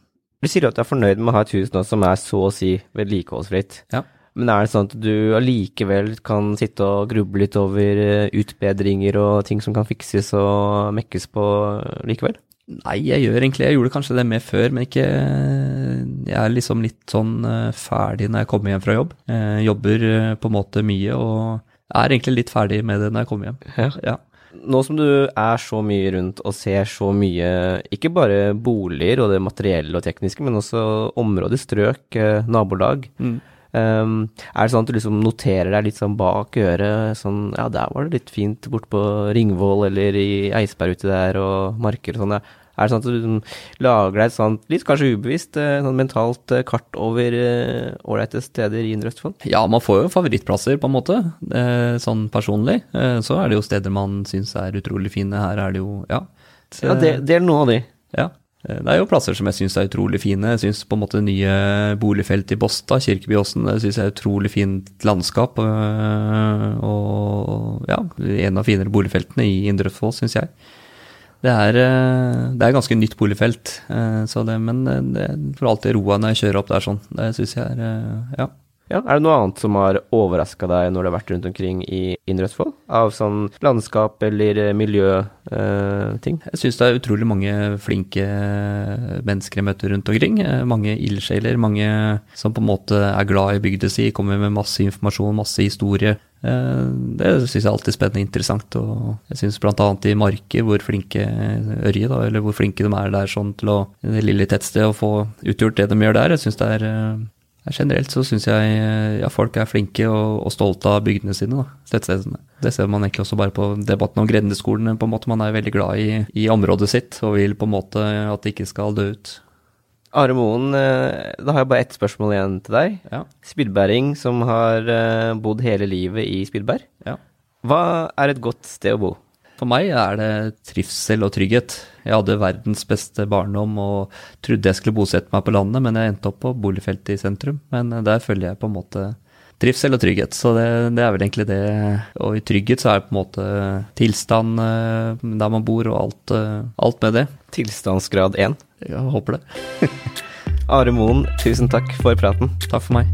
Du sier at du er fornøyd med å ha et hus nå som er så å si vedlikeholdsfritt. Ja. Men er det sånn at du allikevel kan sitte og gruble litt over eh, utbedringer og ting som kan fikses og mekkes på likevel? Nei, jeg gjør egentlig Jeg gjorde kanskje det med før, men ikke Jeg er liksom litt sånn eh, ferdig når jeg kommer hjem fra jobb. Jeg jobber eh, på en måte mye og er egentlig litt ferdig med det når jeg kommer hjem. Ja. ja. Nå som du er så mye rundt og ser så mye, ikke bare boliger og det materielle og tekniske, men også områder, strøk, eh, nabolag. Mm. Um, er det sånn at du liksom noterer deg litt sånn bak øret, sånn ja, der var det litt fint borte på Ringvoll eller i Eidsberg uti der og Marker og sånn. Er det sånn at du liksom lager deg et sånt, litt kanskje ubevisst, eh, sånn mentalt eh, kart over eh, ålreite steder i Indre Østfold? Ja, man får jo favorittplasser, på en måte, sånn personlig. Så er det jo steder man syns er utrolig fine. Her er det jo, ja. Ja, del, del noen av de. Ja. Det er jo plasser som jeg syns er utrolig fine. Jeg syns på en måte nye boligfelt i Båstad, Kirkebyåsen, det syns jeg er utrolig fint landskap. Og ja, en av finere boligfeltene i Indre Østfold, syns jeg. Det er, eh, det er ganske nytt boligfelt, eh, det, men eh, det får alltid roa når jeg kjører opp der sånn. Det syns jeg er ja. Ja. Er det noe annet som har overraska deg når du har vært rundt omkring i Indre Østfold? Av sånn landskap eller miljøting? Eh, jeg syns det er utrolig mange flinke mennesker jeg møter rundt omkring. Mange ildsjeler, mange som på en måte er glad i bygda si, kommer med masse informasjon, masse historie. Eh, det syns jeg alltid er spennende og interessant. Og jeg syns bl.a. i Marker, hvor flinke Ørje, da, eller hvor flinke de er der sånn til å det lille tettstedet å få utgjort det de gjør der. Jeg synes det er, eh, Generelt så syns jeg ja, folk er flinke og, og stolte av bygdene sine, da. Det ser man egentlig også bare på debatten om grendeskolen. på en måte Man er veldig glad i, i området sitt og vil på en måte at det ikke skal dø ut. Are Moen, eh, da har jeg bare ett spørsmål igjen til deg. Ja. Spillbæring som har eh, bodd hele livet i Spillberg. Ja. Hva er et godt sted å bo? For meg er det trivsel og trygghet. Jeg hadde verdens beste barndom og trodde jeg skulle bosette meg på landet, men jeg endte opp på boligfeltet i sentrum. Men eh, der føler jeg på en måte trivsel og trygghet. Så det, det, er vel egentlig det. Og i trygghet så er det på en måte tilstand eh, der man bor og alt, eh, alt med det. Tilstandsgrad 1. Jeg håper det. Are Moen, tusen takk for praten. Takk for meg.